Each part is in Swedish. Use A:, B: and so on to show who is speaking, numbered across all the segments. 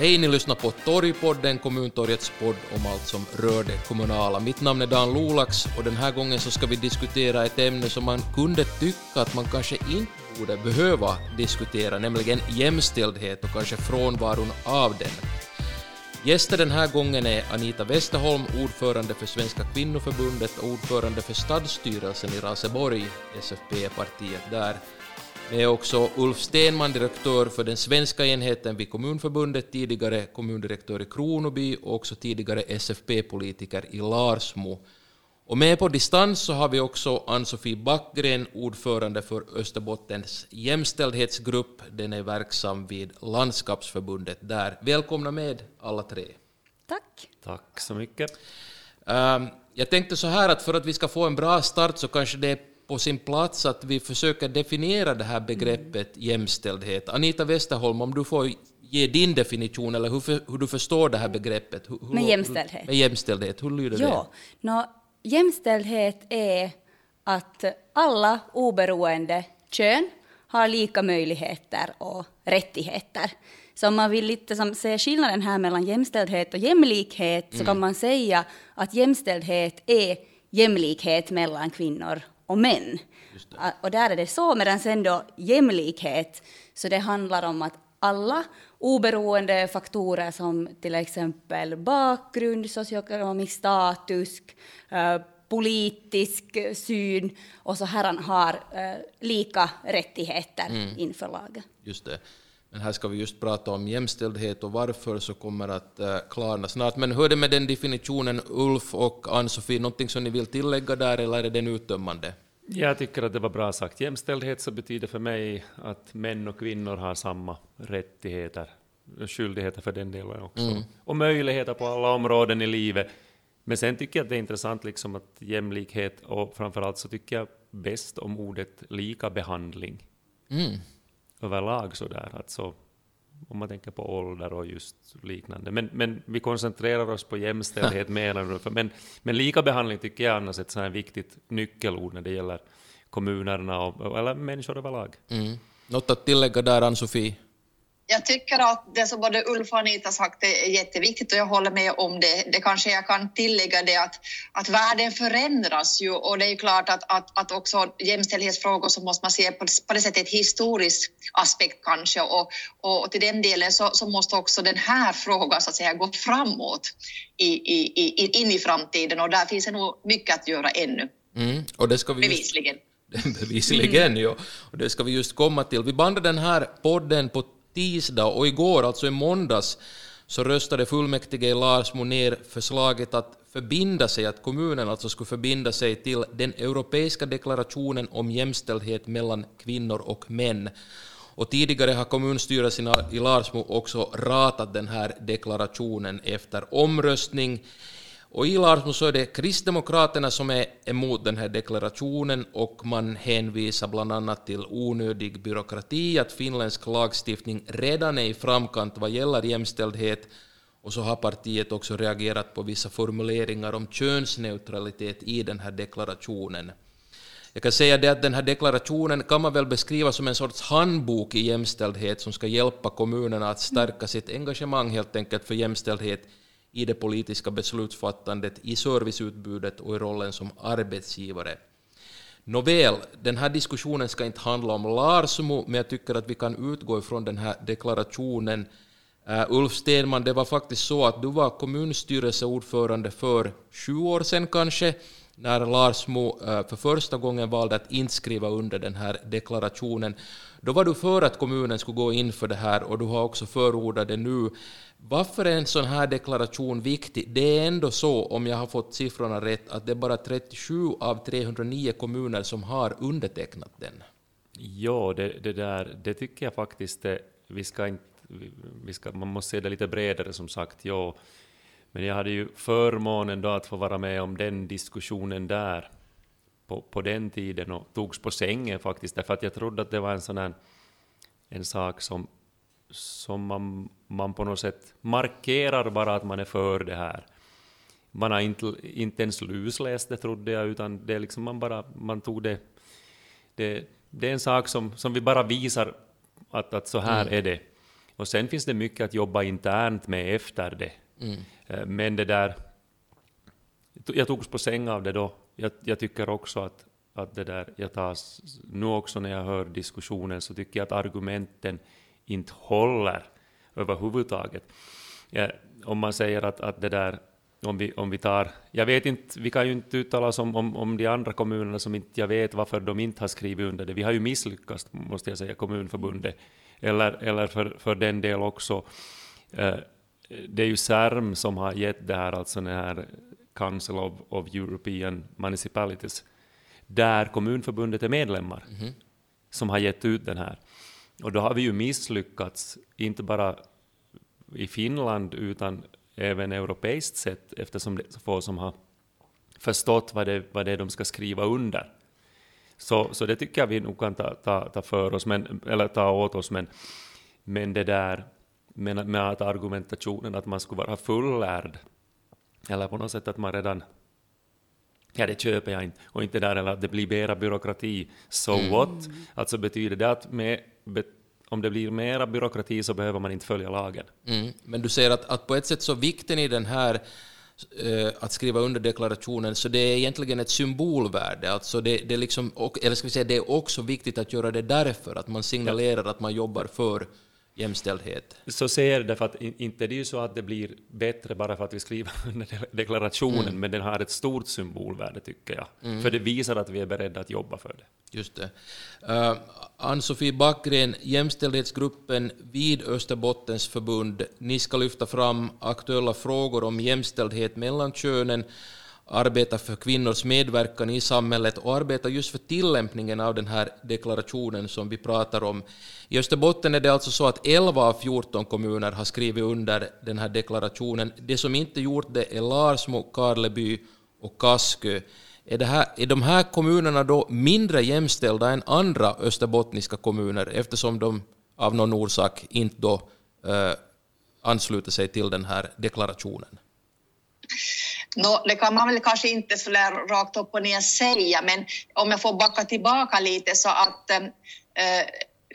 A: Hej, ni lyssnar på Torgpodden, Kommuntorgets podd om allt som rör det kommunala. Mitt namn är Dan Lolax och den här gången så ska vi diskutera ett ämne som man kunde tycka att man kanske inte borde behöva diskutera, nämligen jämställdhet och kanske frånvaron av den. Gäster den här gången är Anita Westerholm, ordförande för Svenska kvinnoförbundet och ordförande för stadsstyrelsen i Raseborg, SFP-partiet där. Det är också Ulf Stenman, direktör för den svenska enheten vid Kommunförbundet, tidigare kommundirektör i Kronoby och också tidigare SFP-politiker i Larsmo. Och med på distans så har vi också Ann-Sofie Backgren, ordförande för Österbottens jämställdhetsgrupp. Den är verksam vid Landskapsförbundet där. Välkomna med alla tre.
B: Tack.
C: Tack så mycket.
A: Um, jag tänkte så här att för att vi ska få en bra start så kanske det är på sin plats att vi försöker definiera det här begreppet mm. jämställdhet. Anita Westerholm, om du får ge din definition eller hur, för, hur du förstår det här begreppet. Hur,
B: med jämställdhet?
A: Med jämställdhet, hur lyder
B: ja, det? No, jämställdhet är att alla oberoende kön har lika möjligheter och rättigheter. Så om man vill lite som se skillnaden här mellan jämställdhet och jämlikhet mm. så kan man säga att jämställdhet är jämlikhet mellan kvinnor och män. Och där är det så, medan sen då jämlikhet, så det handlar om att alla oberoende faktorer som till exempel bakgrund, socioekonomisk status, eh, politisk syn och så här har eh, lika rättigheter mm. inför lagen.
A: Just det. Men här ska vi just prata om jämställdhet och varför så kommer att uh, klarna snart. Men hur är det med den definitionen, Ulf och Ann-Sofie, någonting som ni vill tillägga där eller är den uttömmande?
C: Jag tycker att det var bra sagt. Jämställdhet så betyder för mig att män och kvinnor har samma rättigheter, skyldigheter för den delen också, mm. och möjligheter på alla områden i livet. Men sen tycker jag att det är intressant liksom att jämlikhet och framförallt så tycker jag bäst om ordet lika behandling. Mm överlag sådär. Alltså, om man tänker på ålder och just liknande. Men, men vi koncentrerar oss på jämställdhet mer men, men lika behandling tycker jag annars är ett sådant viktigt nyckelord när det gäller kommunerna och, eller människor överlag.
A: Mm. Något att tillägga där, Ann-Sofie?
D: Jag tycker att det som både Ulf och Anita sagt är jätteviktigt och jag håller med om det. Det kanske jag kan tillägga det att, att världen förändras ju och det är klart att, att, att också jämställdhetsfrågor så måste man se på, på det sättet historisk aspekt kanske och, och, och till den delen så, så, måste också den här frågan så att säga gå framåt i, i, i, in i framtiden och där finns det nog mycket att göra ännu.
A: Mm, och det ska vi
D: Bevisligen.
A: Just, bevisligen, mm. ja. Och det ska vi just komma till. Vi bandade den här podden på tisdag och igår, alltså i måndags, så röstade fullmäktige i Larsmo ner förslaget att förbinda sig, att kommunen alltså skulle förbinda sig till den europeiska deklarationen om jämställdhet mellan kvinnor och män. Och tidigare har kommunstyrelsen i Larsmo också ratat den här deklarationen efter omröstning. Och i Larsmo så är det Kristdemokraterna som är emot den här deklarationen och man hänvisar bland annat till onödig byråkrati, att finländsk lagstiftning redan är i framkant vad gäller jämställdhet och så har partiet också reagerat på vissa formuleringar om könsneutralitet i den här deklarationen. Jag kan säga det att den här deklarationen kan man väl beskriva som en sorts handbok i jämställdhet som ska hjälpa kommunerna att stärka sitt engagemang helt enkelt för jämställdhet i det politiska beslutsfattandet, i serviceutbudet och i rollen som arbetsgivare. Nåväl, den här diskussionen ska inte handla om Larsmo, men jag tycker att vi kan utgå ifrån den här deklarationen. Uh, Ulf Stenman, det var faktiskt så att du var kommunstyrelseordförande för sju år sedan kanske, när Larsmo uh, för första gången valde att inte skriva under den här deklarationen. Då var du för att kommunen skulle gå in för det här och du har också förordat det nu. Varför är en sån här deklaration viktig? Det är ändå så, om jag har fått siffrorna rätt, att det är bara 37 av 309 kommuner som har undertecknat den.
C: Ja, det, det där, det tycker jag faktiskt, eh, vi ska inte, vi ska, man måste se det lite bredare som sagt, ja. Men jag hade ju förmånen då att få vara med om den diskussionen där på, på den tiden och togs på sängen faktiskt, därför att jag trodde att det var en sån här, en sak som som man, man på något sätt markerar bara att man är för det här. Man har inte, inte ens lusläst det trodde jag, utan det är liksom man bara, man tog det, det, det är en sak som, som vi bara visar att, att så här mm. är det. Och sen finns det mycket att jobba internt med efter det. Mm. Men det där, jag togs på säng av det då. Jag, jag, tycker också att, att det där, jag tar, nu också när jag hör diskussionen så tycker jag att argumenten inte håller överhuvudtaget. Ja, om man säger att, att det där, om vi, om vi tar, jag vet inte, vi kan ju inte uttala oss om, om, om de andra kommunerna som inte jag vet varför de inte har skrivit under det. Vi har ju misslyckats, måste jag säga, Kommunförbundet, eller, eller för, för den del också, eh, det är ju CERM som har gett det här, alltså den här Council of, of European Municipalities, där Kommunförbundet är medlemmar, mm -hmm. som har gett ut den här. Och då har vi ju misslyckats, inte bara i Finland utan även europeiskt sett eftersom det är så få som har förstått vad det, vad det är de ska skriva under. Så, så det tycker jag vi nog kan ta, ta, ta för oss, men, eller ta åt oss, men, men det där med, med att argumentationen att man skulle vara fullärd, eller på något sätt att man redan Ja, det köper jag inte. Och inte där eller att det blir mera byråkrati. So mm. what? Alltså betyder det att med, om det blir mera byråkrati så behöver man inte följa lagen.
A: Mm. Men du säger att, att på ett sätt så vikten i den här uh, att skriva under deklarationen, så det är egentligen ett symbolvärde. Alltså det, det, liksom, eller ska vi säga, det är också viktigt att göra det därför, att man signalerar att man jobbar för jämställdhet.
C: Så ser det, för att inte det är ju så att det blir bättre bara för att vi skriver under deklarationen, mm. men den har ett stort symbolvärde tycker jag. Mm. För det visar att vi är beredda att jobba för det.
A: Just det. Uh, Ann-Sofie Backgren, jämställdhetsgruppen vid Österbottens förbund, ni ska lyfta fram aktuella frågor om jämställdhet mellan könen arbeta för kvinnors medverkan i samhället och arbeta just för tillämpningen av den här deklarationen som vi pratar om. I Österbotten är det alltså så att 11 av 14 kommuner har skrivit under den här deklarationen. Det som inte gjort det är Larsmo, Karleby och Kaskö. Är, det här, är de här kommunerna då mindre jämställda än andra österbottniska kommuner eftersom de av någon orsak inte då eh, ansluter sig till den här deklarationen?
D: No, det kan man väl kanske inte så där rakt upp och ner säga, men om jag får backa tillbaka lite så att eh, eh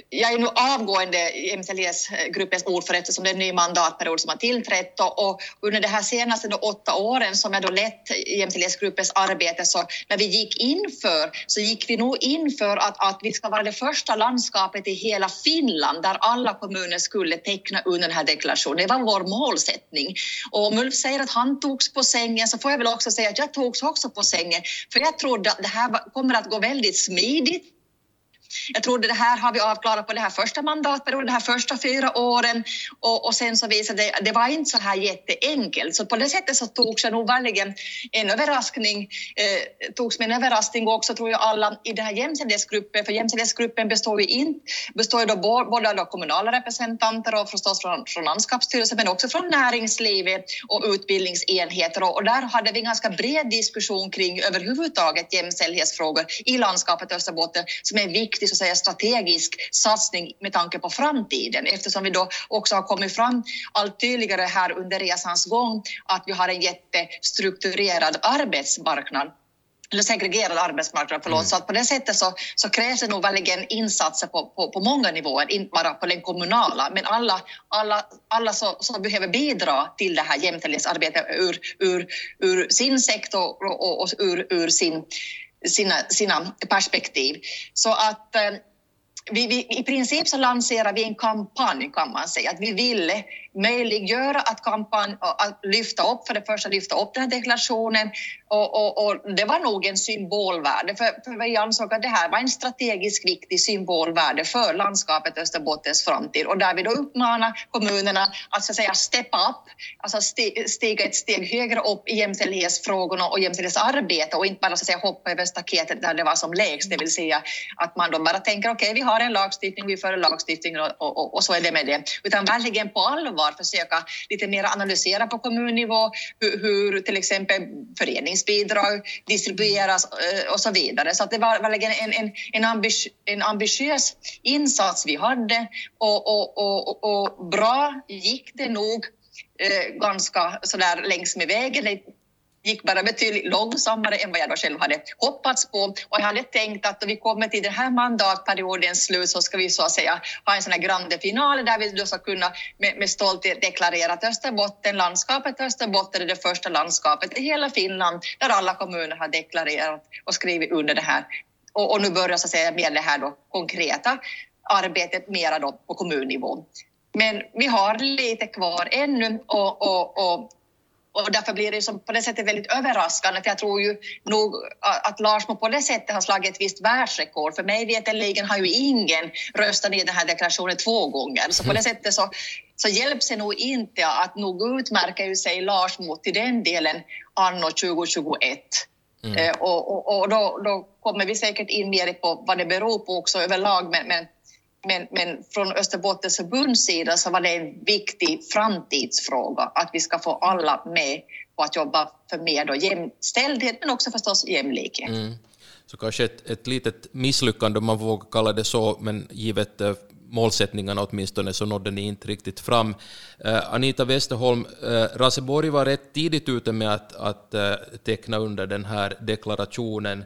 D: jag är nu avgående jämställdhetsgruppens eh, ordförande eftersom det är en ny mandatperiod som har tillträtt och, och under de här senaste då, åtta åren som jag då lett jämställdhetsgruppens arbete så när vi gick in för så gick vi nog in för att, att vi ska vara det första landskapet i hela Finland där alla kommuner skulle teckna under den här deklarationen. Det var vår målsättning. Och om Ulf säger att han togs på sängen så får jag väl också säga att jag togs också på sängen för jag trodde att det här kommer att gå väldigt smidigt jag trodde det här har vi avklarat på den här första mandatperioden, de här första fyra åren. Och, och sen så visade det det var inte så här jätteenkelt. Så på det sättet så togs jag nog verkligen en överraskning, eh, togs med en överraskning också tror jag alla i den här jämställdhetsgruppen, för jämställdhetsgruppen består ju, in, består ju då både av kommunala representanter och förstås från, från landskapsstyrelsen men också från näringslivet och utbildningsenheter. Och, och där hade vi en ganska bred diskussion kring överhuvudtaget jämställdhetsfrågor i landskapet Österbotten som är viktigt viktig så att säga, strategisk satsning med tanke på framtiden eftersom vi då också har kommit fram allt tydligare här under resans gång att vi har en jättestrukturerad arbetsmarknad eller segregerad arbetsmarknad, förlåt. Mm. Så att på det sättet så, så krävs det nog verkligen insatser på, på, på många nivåer, inte bara på den kommunala, men alla, alla, alla som, som behöver bidra till det här jämställdhetsarbetet ur, ur, ur sin sektor och, och, och ur, ur sin sina, sina perspektiv. Så att eh, vi, vi, I princip så lanserar vi en kampanj kan man säga, att vi ville möjliggöra att kampanj, att lyfta upp, för det första lyfta upp den här deklarationen och, och, och, det var nog en symbolvärde, för, för vi ansåg att det här var en strategiskt viktig symbolvärde för landskapet Österbottens framtid och där vi då uppmanar kommunerna att så att säga steppa upp, alltså stiga ett steg högre upp i jämställdhetsfrågorna och jämställdhetsarbete och inte bara så att säga hoppa över staketet där det var som lägst, det vill säga att man då bara tänker okej, okay, vi har har en lagstiftning, vi för lagstiftning och, och, och, så är det med det, utan verkligen på allvar försöka lite mer analysera på kommunnivå hur, hur till exempel föreningsbidrag distribueras eh, och så vidare. Så det var verkligen en, en, en, ambitiös, en ambitiös insats vi hade och, och, och, och bra gick det nog eh, ganska sådär längs med vägen gick bara betydligt långsammare än vad jag då själv hade hoppats på. Och jag hade tänkt att då vi kommer till den här mandatperiodens slut så ska vi så att säga ha en sån här grande final där vi då ska kunna med, med stolthet deklarera att Österbotten, landskapet Österbotten är det första landskapet i hela Finland där alla kommuner har deklarerat och skrivit under det här. Och, och nu börjar så att säga med det här då konkreta arbetet mera då på kommunnivå. Men vi har lite kvar ännu och, och, och, och därför blir det som på det sättet väldigt överraskande. För jag tror ju nog att Larsmo på det sättet har slagit ett visst världsrekord. För mig veterligen har ju ingen röstat ner den här deklarationen två gånger. Så på det sättet så, så hjälps det nog inte att nog utmärker ju sig Larsmo till den delen anno 2021. Mm. Eh, och, och, och då, då, kommer vi säkert in mer på vad det beror på också överlag. Men, men men, men från Österbottens förbunds sida så var det en viktig framtidsfråga att vi ska få alla med på att jobba för mer då jämställdhet men också förstås jämlikhet. Mm.
A: Så kanske ett, ett litet misslyckande om man vågar kalla det så, men givet eh, målsättningarna åtminstone så nådde ni inte riktigt fram. Uh, Anita Westerholm, uh, Raseborg var rätt tidigt ute med att, att teckna under den här deklarationen.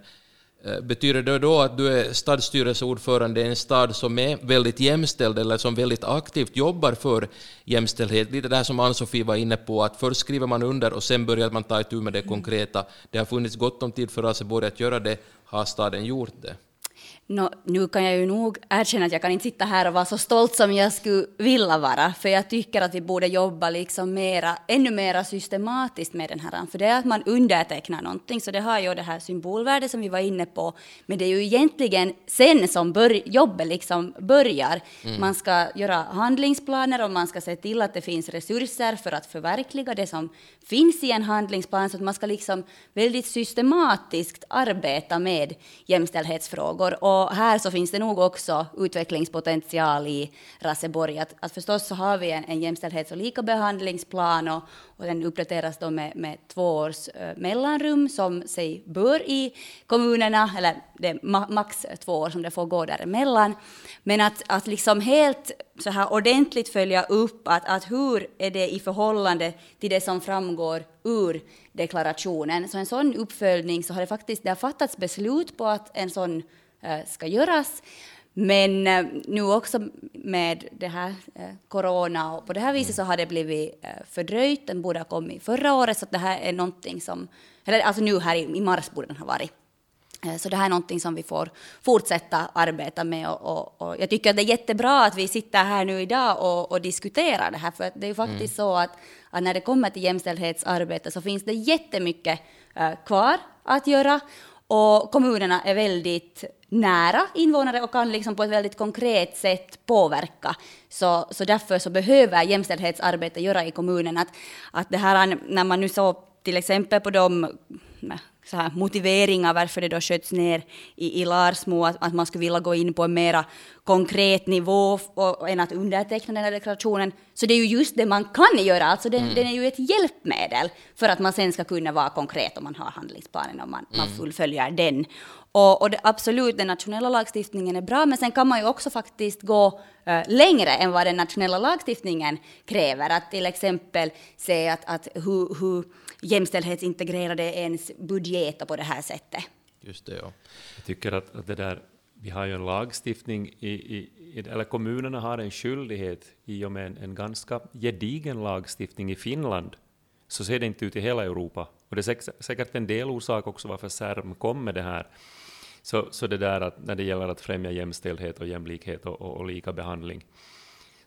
A: Eh, betyder det då att du är stadsstyrelseordförande i en stad som är väldigt jämställd eller som väldigt aktivt jobbar för jämställdhet? Lite det här som Ann-Sofie var inne på, att först skriver man under och sen börjar man ta itu med det konkreta. Det har funnits gott om tid för Raseborg att göra det. Har staden gjort det?
B: No, nu kan jag ju nog erkänna att jag kan inte sitta här och vara så stolt som jag skulle vilja vara, för jag tycker att vi borde jobba liksom mera, ännu mer systematiskt med den här, för det är att man undertecknar någonting, så det har ju det här symbolvärdet som vi var inne på, men det är ju egentligen sen som bör, jobbet liksom börjar. Mm. Man ska göra handlingsplaner och man ska se till att det finns resurser för att förverkliga det som finns i en handlingsplan, så att man ska liksom väldigt systematiskt arbeta med jämställdhetsfrågor. Och och här så finns det nog också utvecklingspotential i Raseborg. Att, att förstås så har vi en, en jämställdhets och likabehandlingsplan och, och den uppdateras då med, med två års uh, mellanrum som sig bör i kommunerna, eller det är max två år som det får gå däremellan. Men att, att liksom helt så här ordentligt följa upp att, att hur är det i förhållande till det som framgår ur deklarationen. Så en sån uppföljning så har det faktiskt det har fattats beslut på att en sån ska göras. Men eh, nu också med det här eh, corona och på det här viset så har det blivit fördröjt. Den borde ha kommit förra året, så det här är någonting som, eller alltså nu här i mars borde den ha varit. Så det här är någonting som vi får fortsätta arbeta med och, och, och, jag tycker att det är jättebra att vi sitter här nu idag och, och diskuterar det här, för det är ju faktiskt mm. så att, att, när det kommer till jämställdhetsarbete så finns det jättemycket kvar att göra och kommunerna är väldigt nära invånare och kan liksom på ett väldigt konkret sätt påverka. Så, så därför så behöver jämställdhetsarbete göra i kommunen att, att det här, när man nu såg till exempel på de så här motiveringar varför det då sköts ner i, i Larsmo, att, att man skulle vilja gå in på en mera konkret nivå och, och än att underteckna den här deklarationen. Så det är ju just det man kan göra, alltså den, mm. den är ju ett hjälpmedel för att man sen ska kunna vara konkret om man har handlingsplanen och man, mm. man fullföljer den. Och, och det, absolut, den nationella lagstiftningen är bra, men sen kan man ju också faktiskt gå uh, längre än vad den nationella lagstiftningen kräver. Att till exempel se att, att hur, hur jämställdhetsintegrerade ens budgeter på det här sättet.
A: Just det, ja.
C: Jag tycker att, att det där, vi har ju en lagstiftning, i, i, eller kommunerna har en skyldighet i och med en, en ganska gedigen lagstiftning i Finland, så ser det inte ut i hela Europa. Och det är säkert en del orsak också varför CERM kom med det här. Så, så det där att när det gäller att främja jämställdhet och jämlikhet och, och, och lika behandling,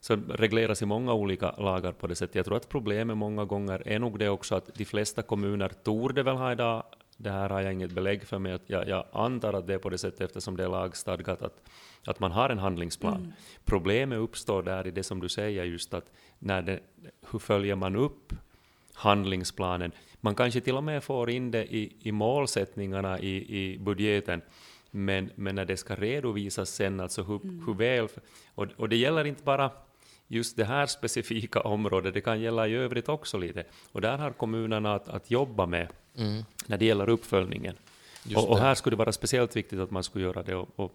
C: så regleras i många olika lagar på det sättet. Jag tror att problemet många gånger är nog det också att de flesta kommuner torde väl ha idag, det här har jag inget belägg för, men jag, jag antar att det är på det sättet eftersom det är lagstadgat att, att man har en handlingsplan. Mm. Problemet uppstår där i det som du säger just att när det, hur följer man upp handlingsplanen? Man kanske till och med får in det i, i målsättningarna i, i budgeten, men, men när det ska redovisas sen, alltså hur, mm. hur väl... Och, och det gäller inte bara just det här specifika området, det kan gälla i övrigt också lite. Och där har kommunerna att, att jobba med mm. när det gäller uppföljningen. Och, och, här skulle det vara speciellt viktigt att man skulle göra det. Och, och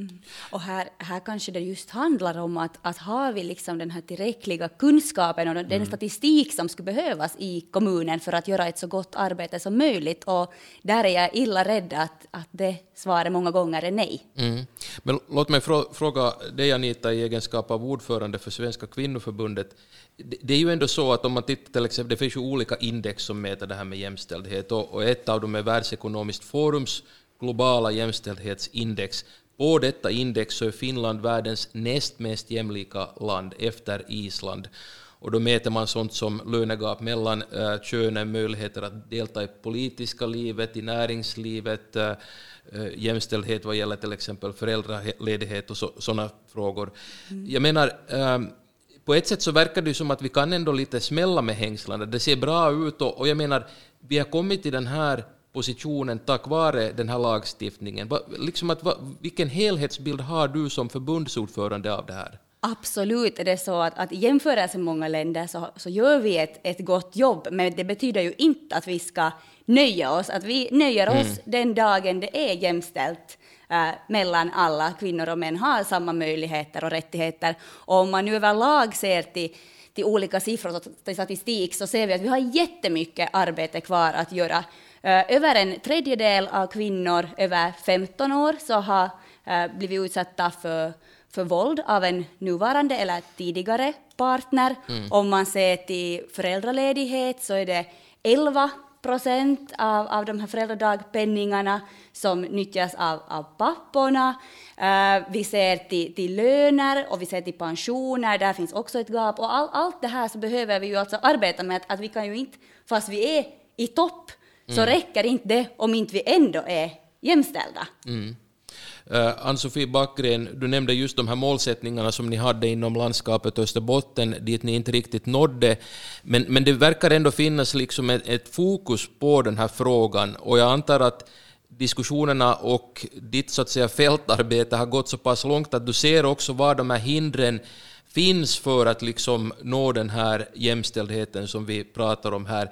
B: Mm. Och här, här kanske det just handlar om att, att har vi liksom den här tillräckliga kunskapen och den mm. statistik som skulle behövas i kommunen för att göra ett så gott arbete som möjligt. Och där är jag illa rädd att, att det svaret många gånger är nej.
A: Mm. Men låt mig fråga dig Anita i egenskap av ordförande för Svenska kvinnoförbundet. Det är ju ändå så att om man tittar till exempel, det finns ju olika index som mäter det här med jämställdhet och, och ett av dem är Världsekonomiskt forums globala jämställdhetsindex. På detta index så är Finland världens näst mest jämlika land efter Island. Och då mäter man sånt som lönegap mellan äh, könen, möjligheter att delta i politiska livet, i näringslivet, äh, jämställdhet vad gäller till exempel föräldraledighet och sådana frågor. Mm. Jag menar, äh, på ett sätt så verkar det som att vi kan ändå lite smälla med hängslande. Det ser bra ut och, och jag menar, vi har kommit till den här positionen tack vare den här lagstiftningen. Va, liksom att, va, vilken helhetsbild har du som förbundsordförande av det här?
B: Absolut är det så att, att i jämförelse med många länder så, så gör vi ett, ett gott jobb, men det betyder ju inte att vi ska nöja oss, att vi nöjer oss mm. den dagen det är jämställt äh, mellan alla kvinnor och män har samma möjligheter och rättigheter. Och om man nu överlag ser till till olika siffror och statistik så ser vi att vi har jättemycket arbete kvar att göra. Eh, över en tredjedel av kvinnor över 15 år så har eh, blivit utsatta för, för våld av en nuvarande eller tidigare partner. Mm. Om man ser till föräldraledighet så är det 11 procent av, av de här föräldradagpenningarna som nyttjas av, av papporna. Uh, vi ser till, till löner och vi ser till pensioner, där finns också ett gap. Och all, allt det här så behöver vi ju alltså arbeta med att, att vi kan ju inte, fast vi är i topp, så mm. räcker inte det om inte vi ändå är jämställda.
A: Mm. Uh, Ann-Sofie Backgren, du nämnde just de här målsättningarna som ni hade inom landskapet Österbotten, dit ni inte riktigt nådde. Men, men det verkar ändå finnas liksom ett, ett fokus på den här frågan, och jag antar att diskussionerna och ditt så att säga, fältarbete har gått så pass långt att du ser också var de här hindren finns för att liksom nå den här jämställdheten som vi pratar om här.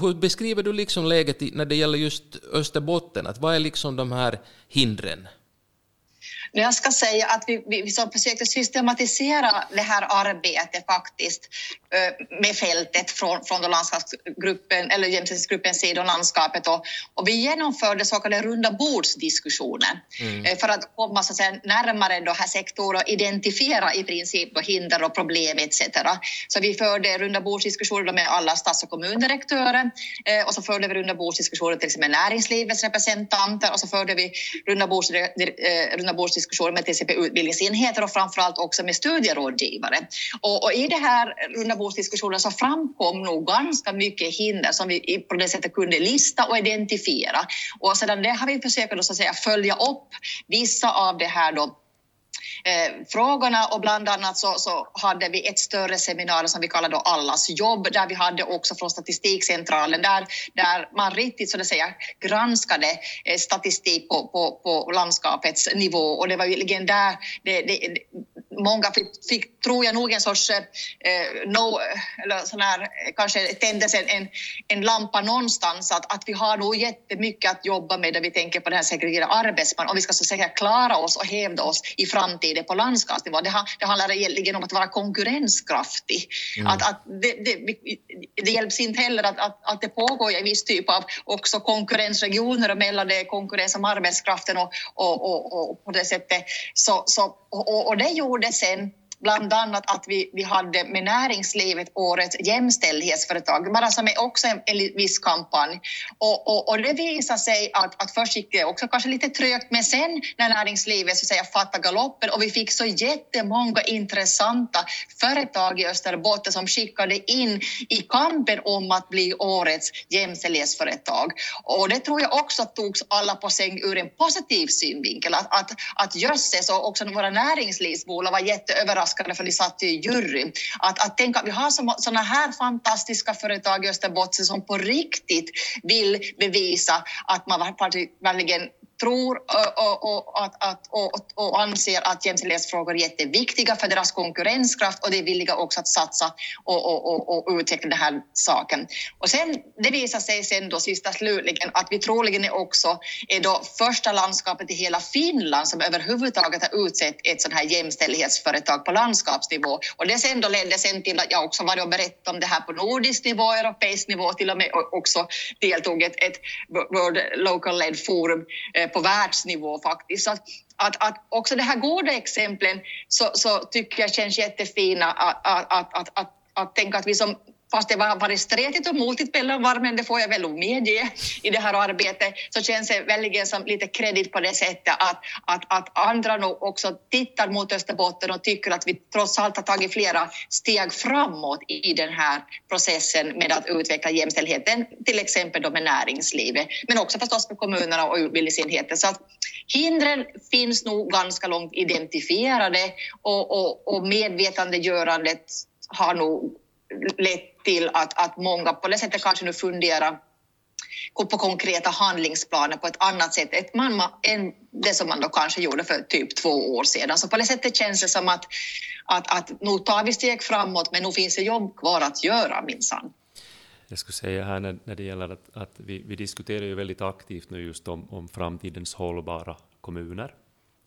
A: Hur beskriver du liksom läget när det gäller just Österbotten? Att vad är liksom de här hindren?
D: Jag ska säga att vi, vi, vi försökte systematisera det här arbetet faktiskt eh, med fältet från, från då landskapsgruppen, eller jämställdhetsgruppens sida och landskapet och, och vi genomförde så kallade runda bordsdiskussioner mm. Eh, för att komma så att säga, närmare de här sektorerna och identifiera i princip hinder och problem etc. Så vi förde runda bordsdiskussioner med alla stads och kommundirektörer eh, och så förde vi runda bordsdiskussioner till exempel med näringslivets representanter och så förde vi runda bords, runda bords diskussioner med till exempel utbildningsenheter och framförallt också med studierådgivare. Och, och i det här rundabordsdiskussionen så framkom nog ganska mycket hinder som vi på det sättet kunde lista och identifiera. Och sedan det har vi försökt att, så att säga, följa upp vissa av det här då eh, frågorna och bland annat så, så, hade vi ett större seminarium som vi kallar då Allas jobb där vi hade också från Statistikcentralen där, där man riktigt så att säga granskade eh, statistik på, på, på landskapets nivå. Och det var ju där det, det, många fick, fick, tror jag nog, en sorts eh, no, eller sån här, kanske tändes en, en, en lampa någonstans att, att vi har nog jättemycket att jobba med när vi tänker på den här segregerade arbetsmarknaden om vi ska så att säga klara oss och hävda oss i framtiden på landskapsnivå. Det, det handlar egentligen om att vara konkurrenskraftig. Mm. Att, att det, det, det, hjälps inte heller att, att, att det pågår en viss typ av också konkurrensregioner mellan det konkurrens om arbetskraften och, och, och, och på det sättet så, så och, och det gjorde sen bland annat att vi, vi hade med näringslivet årets jämställdhetsföretag, men alltså med också en, en viss kampanj. Och, och, och det visade sig att, att först gick det också kanske lite trögt, men sen när näringslivet så att säga fattade galoppen och vi fick så jättemånga intressanta företag i Österbotten som skickade in i kampen om att bli årets jämställdhetsföretag. Och det tror jag också togs alla på säng ur en positiv synvinkel, att, att, att jösses och också våra näringslivsbolag var jätteöverraskade överraskande för de satt i jury. Att, att tänka att vi har sådana här fantastiska företag i Österbotten som på riktigt vill bevisa att man verkligen tror och, och, att, att, och, och anser att jämställdhetsfrågor är jätteviktiga för deras konkurrenskraft och de är villiga också att satsa och, och, och, och utveckla den här saken. Och sen, det visar sig sen då sista slutligen att vi troligen är också är då första landskapet i hela Finland som överhuvudtaget har utsett ett sånt här jämställdhetsföretag på landskapsnivå. Och det sen då ledde sen till att jag också var och berättade om det här på nordisk nivå, europeisk nivå, till och med och också deltog ett, ett World Local Led Forum eh, Eh, på världsnivå faktiskt. Så att, att, att också de här goda exemplen så, så tycker jag känns jättefina att, att, att, att, att, att tänka att vi som fast det har varit stretigt och motigt mellan varven, det får jag väl medge i det här arbetet, så känns det väldigt som lite kredit på det sättet att, att, att andra nog också tittar mot Österbotten och tycker att vi trots allt har tagit flera steg framåt i den här processen med att utveckla jämställdheten, till exempel då med näringslivet, men också förstås med kommunerna och utbildningsenheter. Så att hindren finns nog ganska långt identifierade och, och, och medvetandegörandet har nog lett till att, att många på det sättet kanske nu funderar på konkreta handlingsplaner på ett annat sätt än det som man då kanske gjorde för typ två år sedan. Så på det sättet känns det som att, att, att nu tar vi steg framåt men nu finns det jobb kvar att göra minsann.
C: Jag skulle säga här när, när det gäller att, att vi, vi, diskuterar ju väldigt aktivt nu just om, om framtidens hållbara kommuner.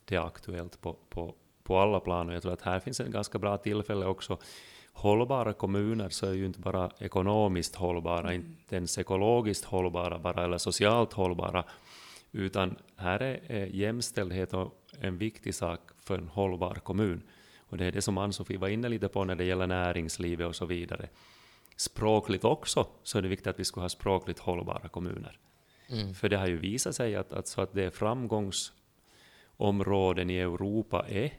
C: Det är aktuellt på, på, på alla plan och jag tror att här finns en ganska bra tillfälle också hållbara kommuner så är ju inte bara ekonomiskt hållbara, mm. inte ens ekologiskt hållbara bara, eller socialt hållbara, utan här är jämställdhet en viktig sak för en hållbar kommun. Och det är det som Ann-Sofie var inne lite på när det gäller näringslivet och så vidare. Språkligt också så är det viktigt att vi ska ha språkligt hållbara kommuner. Mm. För det har ju visat sig att, att, så att det framgångsområden i Europa är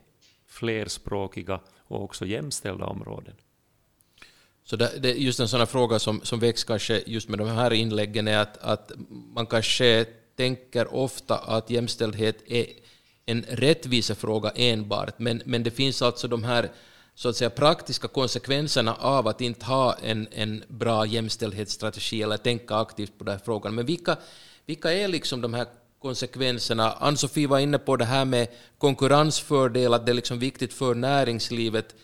C: flerspråkiga och också jämställda områden.
A: Så det, det, just en sån här fråga som, som väcks kanske just med de här inläggen är att, att man kanske tänker ofta att jämställdhet är en rättvisefråga enbart, men, men det finns alltså de här så att säga, praktiska konsekvenserna av att inte ha en, en bra jämställdhetsstrategi eller tänka aktivt på den här frågan. Men vilka, vilka är liksom de här konsekvenserna? Ann-Sofie var inne på det här med konkurrensfördel, att det är liksom viktigt för näringslivet.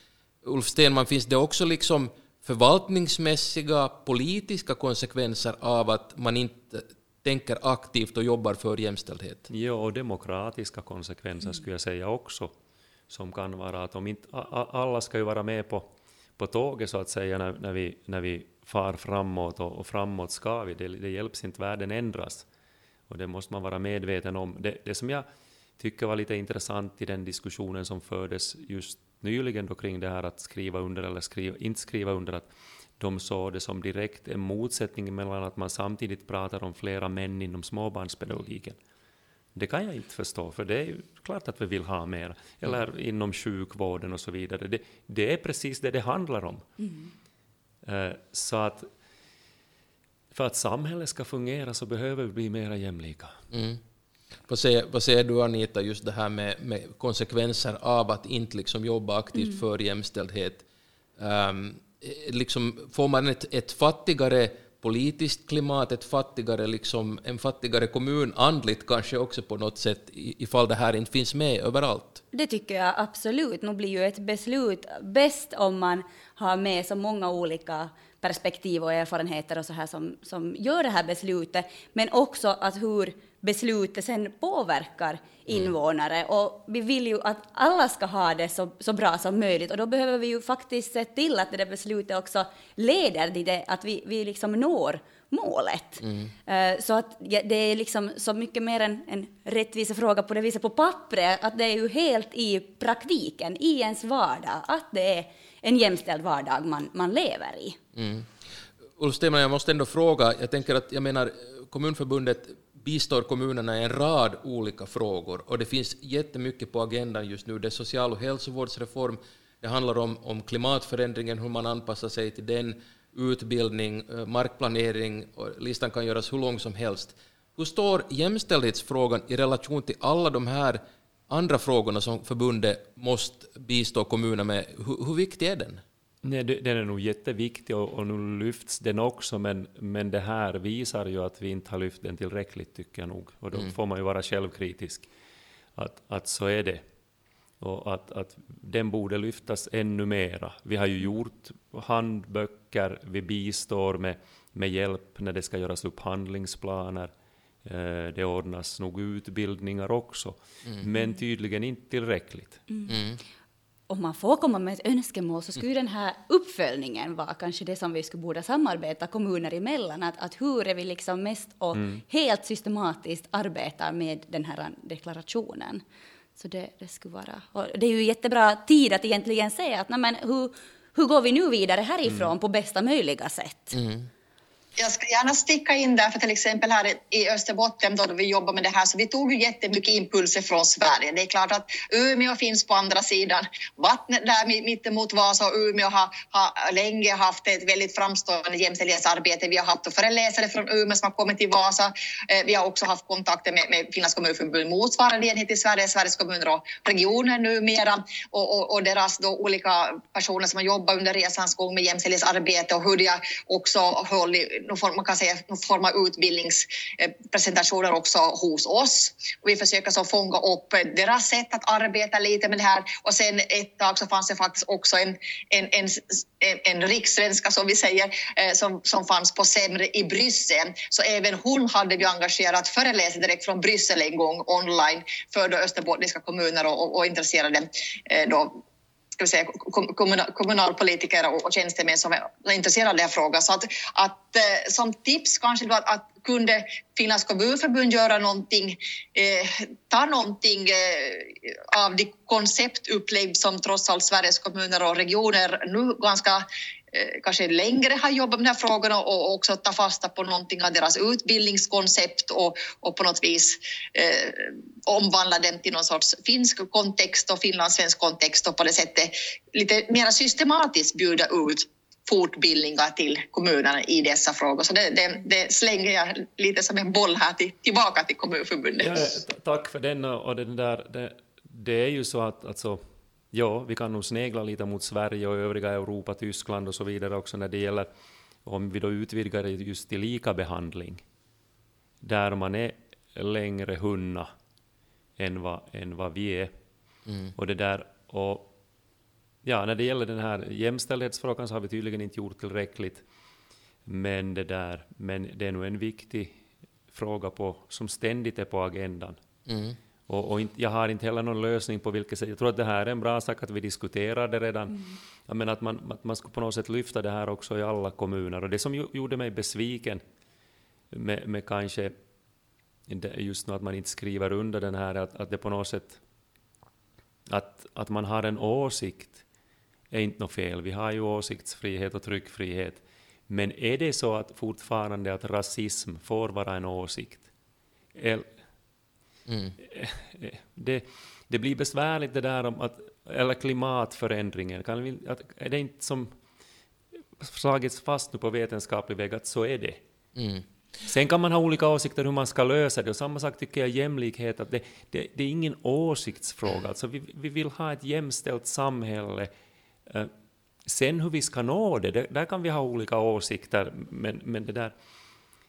A: Ulf Stenman, finns det också liksom förvaltningsmässiga, politiska konsekvenser av att man inte tänker aktivt och jobbar för jämställdhet.
C: Ja, och demokratiska konsekvenser skulle jag säga också, som kan vara att om inte, alla ska ju vara med på, på tåget så att säga när, när, vi, när vi far framåt och, och framåt ska vi, det, det hjälps inte, världen ändras. Och det måste man vara medveten om. Det, det som jag tycker var lite intressant i den diskussionen som fördes just nyligen då kring det här att skriva under eller skriva, inte skriva under, att de såg det som direkt en motsättning mellan att man samtidigt pratar om flera män inom småbarnspedagogiken. Det kan jag inte förstå, för det är ju klart att vi vill ha mer. Eller mm. inom sjukvården och så vidare. Det, det, är precis det det handlar om. Mm. Uh, så att för att samhället ska fungera så behöver vi bli mer jämlika. Mm.
A: Vad säger, vad säger du Anita, just det här med, med konsekvenser av att inte liksom jobba aktivt mm. för jämställdhet? Um, liksom, får man ett, ett fattigare politiskt klimat, ett fattigare, liksom, en fattigare kommun andligt kanske också på något sätt ifall det här inte finns med överallt?
B: Det tycker jag absolut. Nu blir ju ett beslut bäst om man har med så många olika perspektiv och erfarenheter och så här som, som gör det här beslutet, men också att hur beslutet sen påverkar mm. invånare. Mm. Och vi vill ju att alla ska ha det så, så bra som möjligt och då behöver vi ju faktiskt se till att det där beslutet också leder till det, att vi, vi liksom når målet. Mm. Uh, så att det är liksom så mycket mer en, en rättvisefråga på det viset på pappret, att det är ju helt i praktiken, i ens vardag, att det är en jämställd vardag man, man lever i. Mm.
A: Ulf Stenman, jag måste ändå fråga, jag tänker att jag menar Kommunförbundet bistår kommunerna i en rad olika frågor och det finns jättemycket på agendan just nu. Det är social och hälsovårdsreform, det handlar om, om klimatförändringen, hur man anpassar sig till den, utbildning, eh, markplanering, och listan kan göras hur lång som helst. Hur står jämställdhetsfrågan i relation till alla de här andra frågorna som förbundet måste bistå kommunerna med? Hur, hur viktig är den?
C: Nej, den är nog jätteviktig och, och nu lyfts den också, men, men det här visar ju att vi inte har lyft den tillräckligt, tycker jag nog. Och då mm. får man ju vara självkritisk. Att, att så är det. Och att, att den borde lyftas ännu mera. Vi har ju gjort handböcker, vi bistår med, med hjälp när det ska göras upp handlingsplaner. Eh, det ordnas nog utbildningar också, mm. men tydligen inte tillräckligt.
B: Mm. mm om man får komma med ett önskemål så skulle den här uppföljningen vara kanske det som vi skulle borde samarbeta kommuner emellan. Att, att hur är vi liksom mest och mm. helt systematiskt arbetar med den här deklarationen. Så det, det skulle vara... Och det är ju jättebra tid att egentligen säga att nej men, hur, hur går vi nu vidare härifrån mm. på bästa möjliga sätt? Mm
D: jag ska gärna sticka in där, för till exempel här i Österbotten då vi jobbar med det här, så vi tog ju jättemycket impulser från Sverige. Det är klart att Umeå finns på andra sidan vattnet där mittemot Vasa och Umeå har, har länge haft ett väldigt framstående jämställdhetsarbete. Vi har haft föreläsare från Umeå som har kommit till Vasa. Eh, vi har också haft kontakter med, med Finlands kommunförbund, motsvarande enhet i Sverige, Sveriges kommuner och regioner numera och, och, och deras då olika personer som har jobbat under resans gång med jämställdhetsarbete och hur de har också hållit någon form, man kan säga, någon form av utbildningspresentationer också hos oss. Och vi försöker så fånga upp deras sätt att arbeta lite med det här. Och sen ett tag så fanns det faktiskt också en, en, en, en rikssvenska som vi säger, eh, som, som fanns på Sämre i Bryssel. Så även hon hade vi engagerat föreläsare direkt från Bryssel en gång online för då österbottniska kommuner och, och, och intresserade eh, då ska vi säga, kommunalpolitiker och tjänstemän som är intresserade av den här frågan. Så att, att eh, som tips kanske att, att kunde Finlands kommunförbund göra någonting, eh, ta någonting eh, av de konceptupplägg som trots allt Sveriges kommuner och regioner nu ganska Eh, kanske längre har jobbat med de här frågorna och också ta fasta på någonting av deras utbildningskoncept och, och på något vis eh, omvandla den till någon sorts finsk kontext och finlandssvensk kontext och på det sättet lite mer systematiskt bjuda ut fortbildningar till kommunerna i dessa frågor. Så det, det, det, slänger jag lite som en boll här till, tillbaka till Kommunförbundet.
C: Ja, tack för den och den där, det, det är ju så att alltså, ja, vi kan nog snegla lite mot Sverige och övriga Europa, Tyskland och så vidare också när det gäller om vi då utvidgar det just till likabehandling, där man är längre hunna än vad, än vad vi är. Mm. Och det där, och ja, när det gäller den här jämställdhetsfrågan så har vi tydligen inte gjort tillräckligt. Men det, där, men det är nog en viktig fråga på, som ständigt är på agendan. Mm. Och, och inte, jag har inte heller någon lösning på vilket sätt. Jag tror att det här är en bra sak att vi diskuterar det redan. Mm. Jag menar att man, att man ska på något sätt lyfta det här också i alla kommuner. Och det som gjorde mig besviken med, med kanske just nu att man inte skriver under den här, att, att det på något sätt att, att man har en åsikt är inte något fel. Vi har ju åsiktsfrihet och tryckfrihet. Men är det så att fortfarande att rasism får vara en åsikt? Mm. Det, det blir besvärligt det där om att, eller klimatförändringen, kan vi, att, är det inte som slagits fast nu på vetenskaplig väg att så är det? Mm. Sen kan man ha olika åsikter hur man ska lösa det, och samma sak tycker jag jämlikhet, att det, det, det är ingen åsiktsfråga, alltså vi, vi vill ha ett jämställt samhälle. Eh, sen hur vi ska nå det, där kan vi ha olika åsikter, men, men det där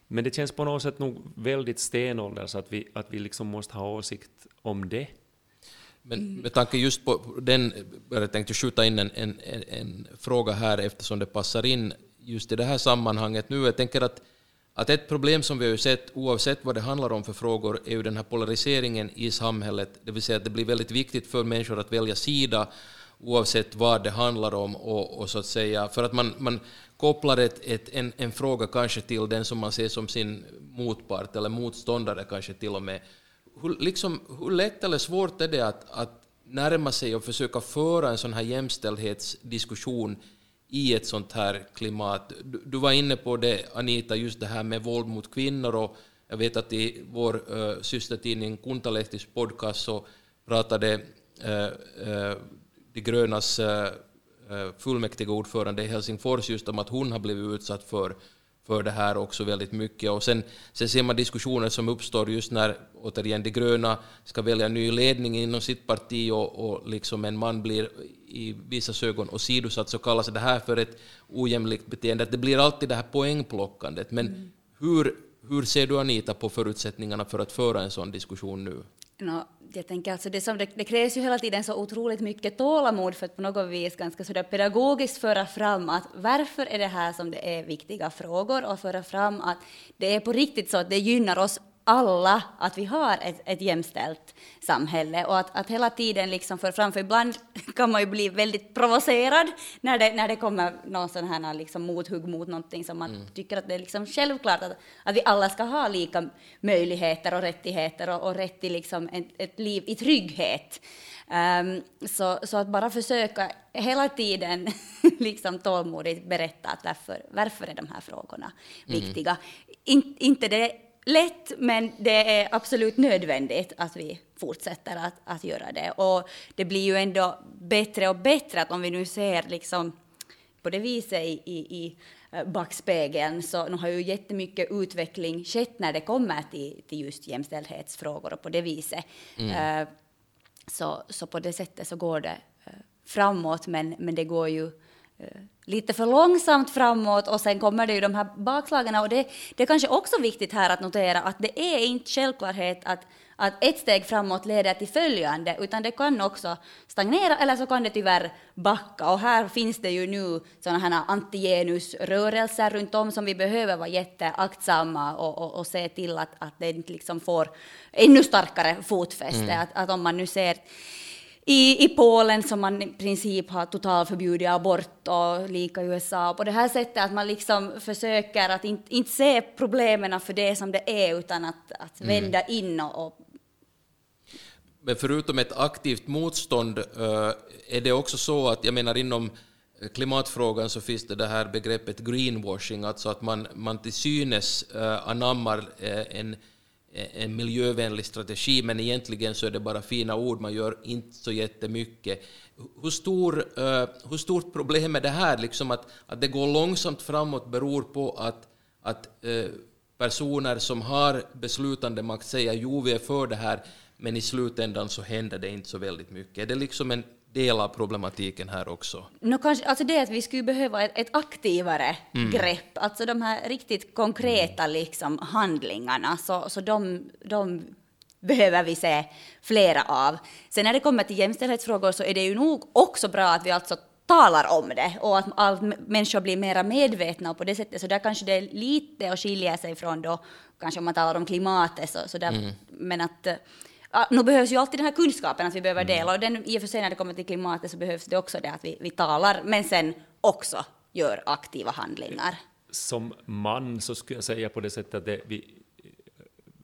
C: men det känns på något sätt nog väldigt stenålders att vi, att vi liksom måste ha åsikt om det.
A: Men med tanke just på den, jag tänkte skjuta in en, en, en, fråga här eftersom det passar in just i det här sammanhanget nu. Jag tänker att, att ett problem som vi har sett, oavsett vad det handlar om för frågor, är ju den här polariseringen i samhället. Det vill säga att det blir väldigt viktigt för människor att välja sida oavsett vad det handlar om. Och, och så att säga, för att man, man kopplar ett, ett, en, en fråga kanske till den som man ser som sin motpart eller motståndare kanske till och med. Hur, liksom, hur lätt eller svårt är det att, att närma sig och försöka föra en sån här jämställdhetsdiskussion i ett sånt här klimat? Du, du var inne på det, Anita, just det här med våld mot kvinnor och jag vet att i vår uh, systertidning Kuntalehtis podcast så pratade uh, uh, de grönas Eh, fullmäktige ordförande i Helsingfors just om att hon har blivit utsatt för, för det här också väldigt mycket. Och sen, sen ser man diskussioner som uppstår just när återigen de gröna ska välja ny ledning inom sitt parti och, och liksom en man blir i vissa ögon åsidosatts så kallas det här för ett ojämlikt beteende. Det blir alltid det här poängplockandet. Men mm. hur, hur ser du Anita på förutsättningarna för att föra en sån diskussion nu?
B: No, jag tänker alltså det, som, det, det, krävs ju hela tiden så otroligt mycket tålamod för att på något vis ganska så pedagogiskt föra fram att varför är det här som det är viktiga frågor och föra fram att det är på riktigt så att det gynnar oss alla att vi har ett, ett jämställt samhälle och att, att hela tiden liksom för fram, för ibland kan man ju bli väldigt provocerad när det, när det kommer någon sån här liksom mothugg mot någonting som man mm. tycker att det är liksom självklart att, att vi alla ska ha lika möjligheter och rättigheter och, och rätt till liksom ett, ett liv i trygghet. Um, så, så att bara försöka hela tiden liksom tålmodigt berätta att varför, varför är de här frågorna mm. viktiga. In, inte det lätt, men det är absolut nödvändigt att vi fortsätter att, att göra det. Och det blir ju ändå bättre och bättre att om vi nu ser liksom på det viset i, i, i eh, backspegeln så nu har ju jättemycket utveckling skett när det kommer till, till just jämställdhetsfrågor och på det viset. Mm. Uh, så, så på det sättet så går det uh, framåt, men, men det går ju uh, lite för långsamt framåt och sen kommer det ju de här bakslagen och det, det är kanske också viktigt här att notera att det är inte självklarhet att, att ett steg framåt leder till följande, utan det kan också stagnera eller så kan det tyvärr backa. Och här finns det ju nu sådana här antigenusrörelser runt om som vi behöver vara jätteaktsamma och, och, och se till att, att det inte liksom får ännu starkare fotfäste. Mm. Att, att om man nu ser i, i Polen som man i princip har totalförbjudit abort och lika i USA. På det här sättet att man liksom försöker att inte, inte se problemen för det som det är utan att, att mm. vända in och,
A: men förutom ett aktivt motstånd uh, är det också så att, jag menar inom klimatfrågan så finns det det här begreppet greenwashing, alltså att man, man till synes uh, anammar uh, en Eh, en miljövänlig strategi, men egentligen så är det bara fina ord, man gör inte så jättemycket. Hur, stor, eh, hur stort problem är det här, liksom att, att det går långsamt framåt beror på att, att eh, personer som har beslutande makt säger jo, vi är för det här, men i slutändan så händer det inte så väldigt mycket. Är det liksom en del av problematiken här också?
B: No, kanske, alltså det att vi skulle behöva ett, ett aktivare mm. grepp, alltså de här riktigt konkreta mm. liksom, handlingarna, så, så de, de behöver vi se flera av. Sen när det kommer till jämställdhetsfrågor så är det ju nog också bra att vi alltså talar om det och att, att människor blir mera medvetna och på det sättet så där kanske det är lite att skilja sig från då kanske om man talar om klimatet så, så där, mm. men att nu behövs ju alltid den här kunskapen att vi behöver dela och den, i och för sig när det kommer till klimatet så behövs det också det att vi, vi talar men sen också gör aktiva handlingar.
C: Som man så skulle jag säga på det sättet att det, vi,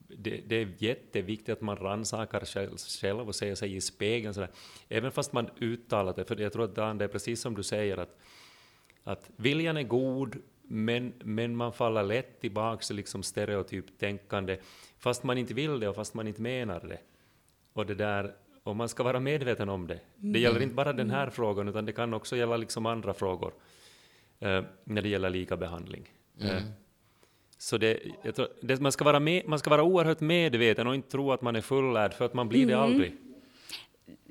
C: det, det, är jätteviktigt att man rannsakar själv, själv och ser sig i spegeln. Sådär. Även fast man uttalar det, för jag tror att Dan, det är precis som du säger att, att viljan är god, men, men man faller lätt tillbaka till liksom stereotypt tänkande, fast man inte vill det och fast man inte menar det. Och, det där, och man ska vara medveten om det. Det gäller inte bara den här mm. frågan, utan det kan också gälla liksom andra frågor eh, när det gäller likabehandling. Eh, mm. Eh, så det, tror, det, man, ska vara med, man ska vara oerhört medveten och inte tro att man är fullärd, för att man blir det mm. aldrig.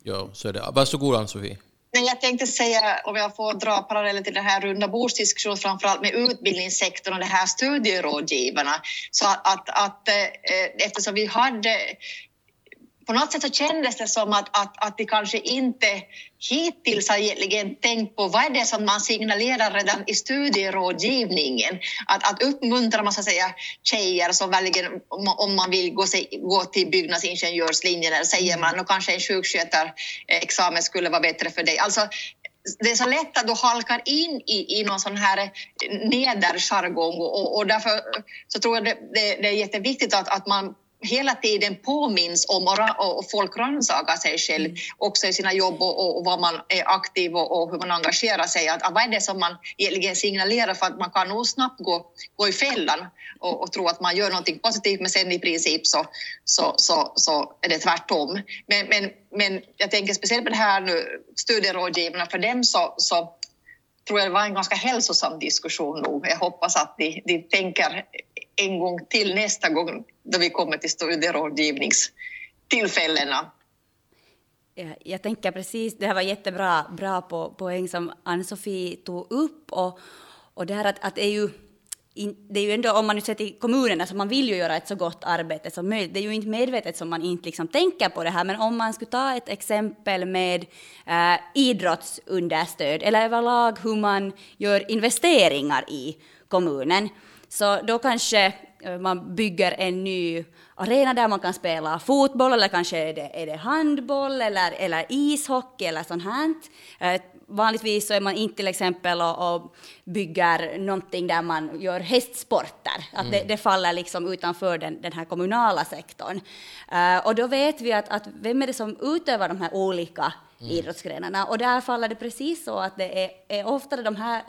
A: Ja, så är det. Varsågod Ann-Sofie.
D: Men jag tänkte säga, om jag får dra paralleller till den här runda bordsdiskussionen, framförallt med utbildningssektorn och de här studierådgivarna, så att, att, att eh, eftersom vi hade på något sätt så kändes det som att, att, att de kanske inte hittills har egentligen tänkt på vad är det som man signalerar redan i studierådgivningen. Att, att uppmuntra man så att säga, tjejer som väljer om man vill gå, sig, gå till byggnadsingenjörslinjen, eller säger man att kanske en sjukskötarexamen skulle vara bättre för dig. Alltså, det är så lätt att du halkar in i, i någon sån här nederjargong och, och därför så tror jag det, det, det är jätteviktigt att, att man hela tiden påminns om och, och folk rannsakar sig själv också i sina jobb och, och vad man är aktiv och, och, hur man engagerar sig. Att, att vad är det som man egentligen signalerar för att man kan nog snabbt gå, gå i fällan och, och tro att man gör någonting positivt men sen i princip så, så, så, så är det tvärtom. Men, men, men jag tänker speciellt på det här nu, studierådgivarna, för dem så, så tror jag det var en ganska hälsosam diskussion nog. Jag hoppas att de, de tänker en gång till nästa gång då vi kommer till studierådgivningstillfällena.
B: jag tänker precis, det här var jättebra bra på, poäng som Ann-Sofie tog upp och, och det här att, att det är ju det är ju ändå, om man nu ser till kommunerna, så man vill ju göra ett så gott arbete som möjligt. Det är ju inte medvetet som man inte liksom tänker på det här, men om man skulle ta ett exempel med eh, idrottsunderstöd, eller överlag hur man gör investeringar i kommunen, så då kanske äh, man bygger en ny arena där man kan spela fotboll, eller kanske är det, är det handboll, eller, eller ishockey, eller sånt här. Äh, vanligtvis så är man inte till exempel och, och bygger någonting där man gör hästsporter. Att mm. det, det, faller liksom utanför den, den här kommunala sektorn. Uh, och då vet vi att, att vem är det som utövar de här olika mm. idrottsgrenarna? Och där faller det precis så att det är, är oftare de här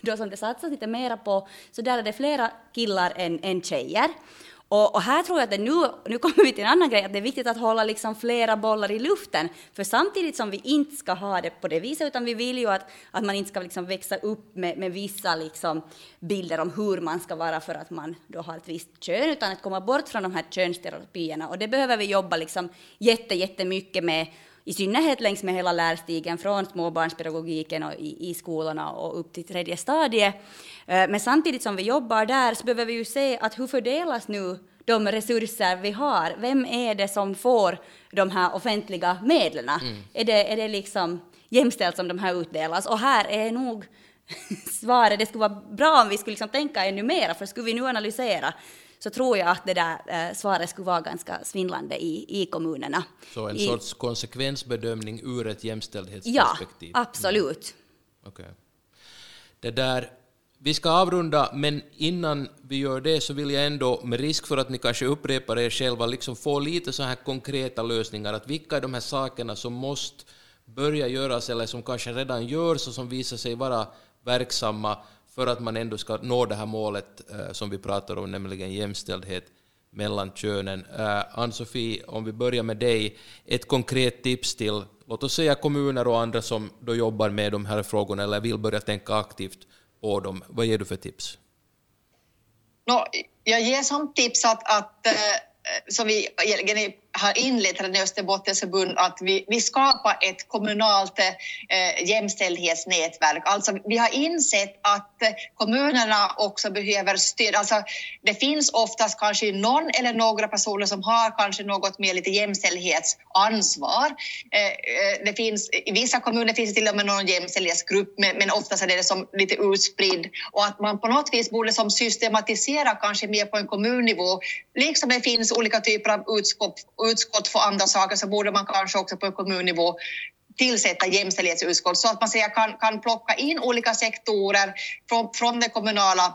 B: då som det satsas lite mera på, så där är det flera killar än, än tjejer. Och, och, här tror jag att det nu, nu kommer vi till en annan grej, att det är viktigt att hålla liksom flera bollar i luften. För samtidigt som vi inte ska ha det på det viset, utan vi vill ju att, att man inte ska liksom växa upp med, med vissa liksom bilder om hur man ska vara för att man då har ett visst kön, utan att komma bort från de här könsstereotypierna. Och det behöver vi jobba liksom jätte, jättemycket med i synnerhet längs med hela lärstigen från småbarnspedagogiken och i, i skolorna och upp till tredje stadiet. Eh, men samtidigt som vi jobbar där så behöver vi ju se att hur fördelas nu de resurser vi har? Vem är det som får de här offentliga medlen? Mm. Är, det, är det liksom jämställt som de här utdelas? Och här är nog svaret, det skulle vara bra om vi skulle liksom tänka ännu mer, för skulle vi nu analysera så tror jag att det där eh, svaret skulle vara ganska svindlande i, i kommunerna.
A: Så en
B: I,
A: sorts konsekvensbedömning ur ett jämställdhetsperspektiv?
B: Ja, absolut.
A: Mm. Okay. Det där, vi ska avrunda, men innan vi gör det så vill jag ändå, med risk för att ni kanske upprepar er själva, liksom få lite så här konkreta lösningar. Att vilka är de här sakerna som måste börja göras eller som kanske redan görs och som visar sig vara verksamma för att man ändå ska nå det här målet eh, som vi pratar om, nämligen jämställdhet mellan könen. Eh, Ann-Sofie, om vi börjar med dig, ett konkret tips till, låt oss säga kommuner och andra som då jobbar med de här frågorna eller vill börja tänka aktivt på dem. Vad ger du för tips?
D: No, jag ger som tips att, att eh, som vi har inlett redan Österbottens förbund att vi, vi skapar ett kommunalt eh, jämställdhetsnätverk. Alltså vi har insett att eh, kommunerna också behöver stöd. Alltså, det finns oftast kanske någon eller några personer som har kanske något mer lite jämställdhetsansvar. Eh, eh, det finns, I vissa kommuner finns det till och med någon jämställdhetsgrupp men, men oftast är det som lite utspridd och att man på något vis borde som systematisera kanske mer på en kommunnivå. Liksom det finns olika typer av utskott utskott för andra saker så borde man kanske också på kommunnivå tillsätta jämställdhetsutskott så att man säger, kan, kan plocka in olika sektorer från, från det kommunala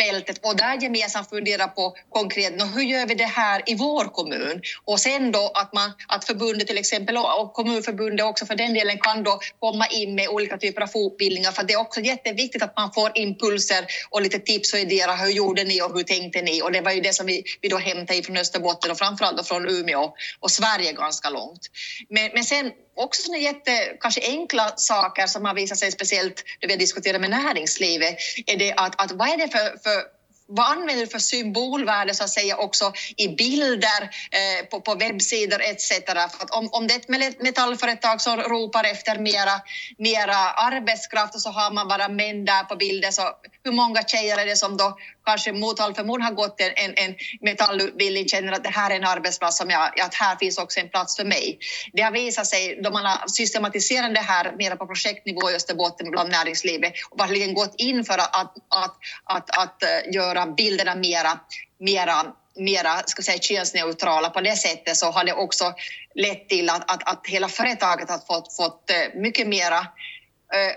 D: fältet och där gemensamt fundera på konkret, hur gör vi det här i vår kommun? Och sen då att, man, att förbundet till exempel och kommunförbundet också för den delen kan då komma in med olika typer av fortbildningar för det är också jätteviktigt att man får impulser och lite tips och idéer. Hur gjorde ni och hur tänkte ni? Och det var ju det som vi, vi då hämtade från Österbotten och framförallt från Umeå och Sverige ganska långt. Men, men sen också såna jätte, kanske enkla saker som har visat sig speciellt när vi har diskuterat med näringslivet, är det att, att vad är det för, för vad använder du för symbolvärde så att säga också i bilder eh, på, på webbsidor etc. För att om, om det är ett metallföretag som ropar efter mera, mera arbetskraft och så har man bara män där på bilder så hur många tjejer är det som då kanske mot all förmodan har gått en, en, en metallutbildning känner att det här är en arbetsplats som jag, att här finns också en plats för mig. Det har visat sig då man har systematiserat det här mera på projektnivå i Österbotten bland näringslivet och verkligen gått in för att, att, att, att, att eh, göra bilderna mera, mera mera ska säga, könsneutrala på det sättet så har det också lett till att, att, att hela företaget har fått, fått eh, mycket mera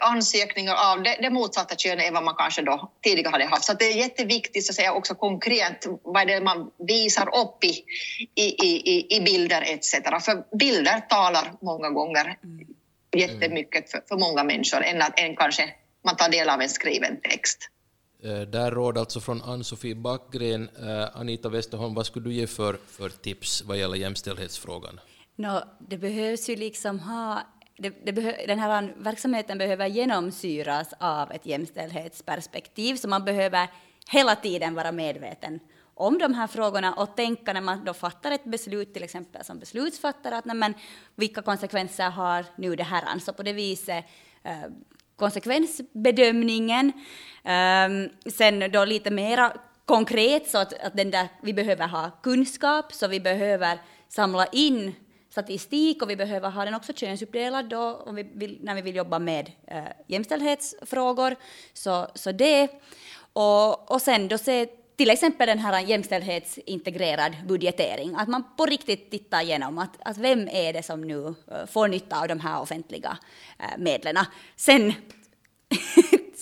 D: ansökningar av det, det motsatta könet än vad man kanske då tidigare hade haft. Så det är jätteviktigt att säga också konkret vad är det man visar upp i, i, i, i bilder etc. För bilder talar många gånger jättemycket för, för många människor än att än kanske man tar del av en skriven text.
A: Eh, där råd alltså från Ann-Sofie Backgren. Eh, Anita Westerholm, vad skulle du ge för, för tips vad gäller jämställdhetsfrågan?
B: No, det behövs ju liksom ha det, det den här verksamheten behöver genomsyras av ett jämställdhetsperspektiv, så man behöver hela tiden vara medveten om de här frågorna och tänka när man då fattar ett beslut, till exempel som beslutsfattare, att nej, men, vilka konsekvenser har nu det här? Så på det viset eh, konsekvensbedömningen. Um, sen då lite mera konkret så att, att den där, vi behöver ha kunskap, så vi behöver samla in statistik och vi behöver ha den också könsuppdelad då, om vi vill, när vi vill jobba med eh, jämställdhetsfrågor. Så, så det. Och, och sen då se till exempel den här jämställdhetsintegrerad budgetering, att man på riktigt tittar igenom att, att vem är det som nu eh, får nytta av de här offentliga eh, medlen. Sen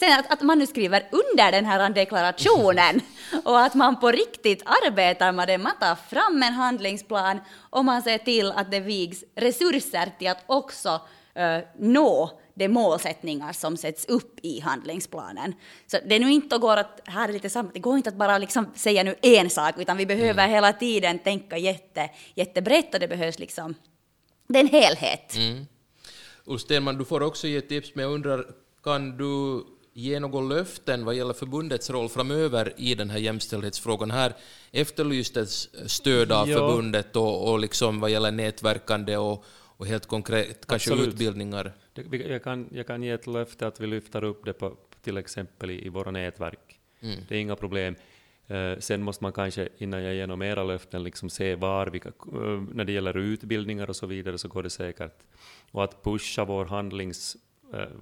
B: Sen att, att, man nu skriver under den här deklarationen och att man på riktigt arbetar med det. Man tar fram en handlingsplan och man ser till att det vigs resurser till att också uh, nå de målsättningar som sätts upp i handlingsplanen. Så det är nu inte går att, här är lite samma, det går inte att bara liksom säga nu en sak, utan vi behöver mm. hela tiden tänka jätte, jättebrett och det behövs liksom, det är en helhet. Mm.
A: Ulf Stenman, du får också ge tips, men jag undrar, kan du ge några löften vad gäller förbundets roll framöver i den här jämställdhetsfrågan? Här efterlystes stöd av ja. förbundet och, och liksom vad gäller nätverkande och, och helt konkret kanske Absolut. utbildningar.
C: Jag kan, jag kan ge ett löfte att vi lyfter upp det på, till exempel i, i våra nätverk. Mm. Det är inga problem. Uh, sen måste man kanske, innan jag ger några mera löften, liksom se var, vilka, uh, när det gäller utbildningar och så vidare, så går det säkert. Och att pusha vår handlings,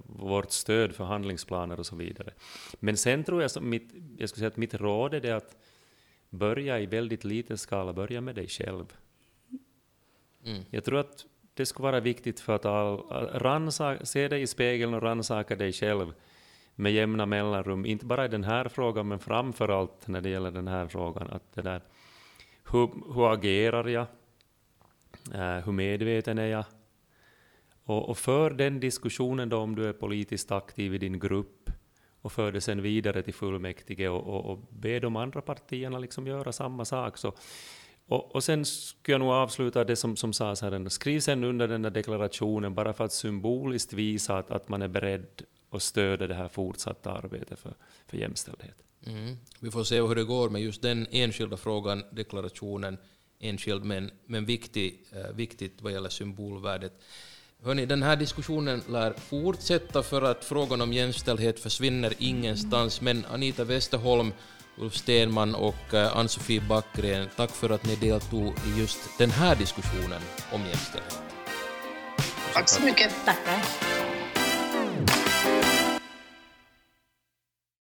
C: vårt stöd för handlingsplaner och så vidare. Men sen tror jag, som mitt, jag skulle säga att mitt råd är det att börja i väldigt liten skala, börja med dig själv. Mm. Jag tror att det skulle vara viktigt för att all, ransa, se dig i spegeln och rannsaka dig själv med jämna mellanrum, inte bara i den här frågan, men framför allt när det gäller den här frågan. Att det där, hur, hur agerar jag? Uh, hur medveten är jag? Och, och för den diskussionen då om du är politiskt aktiv i din grupp och för det sen vidare till fullmäktige och, och, och be de andra partierna liksom göra samma sak. Så och, och sen skulle jag nog avsluta det som, som sades här, skriv sen under den där deklarationen bara för att symboliskt visa att, att man är beredd att stödja det här fortsatta arbetet för, för jämställdhet.
A: Mm. Vi får se hur det går med just den enskilda frågan, deklarationen, enskild men, men viktig, eh, viktigt vad gäller symbolvärdet. Hörrni, den här diskussionen lär fortsätta för att frågan om jämställdhet försvinner ingenstans, men Anita Westerholm Ulf Stenman och eh, Ann-Sofie Backgren, tack för att ni deltog i just den här diskussionen om jämställdhet.
D: Tack så mycket.
B: Tackar.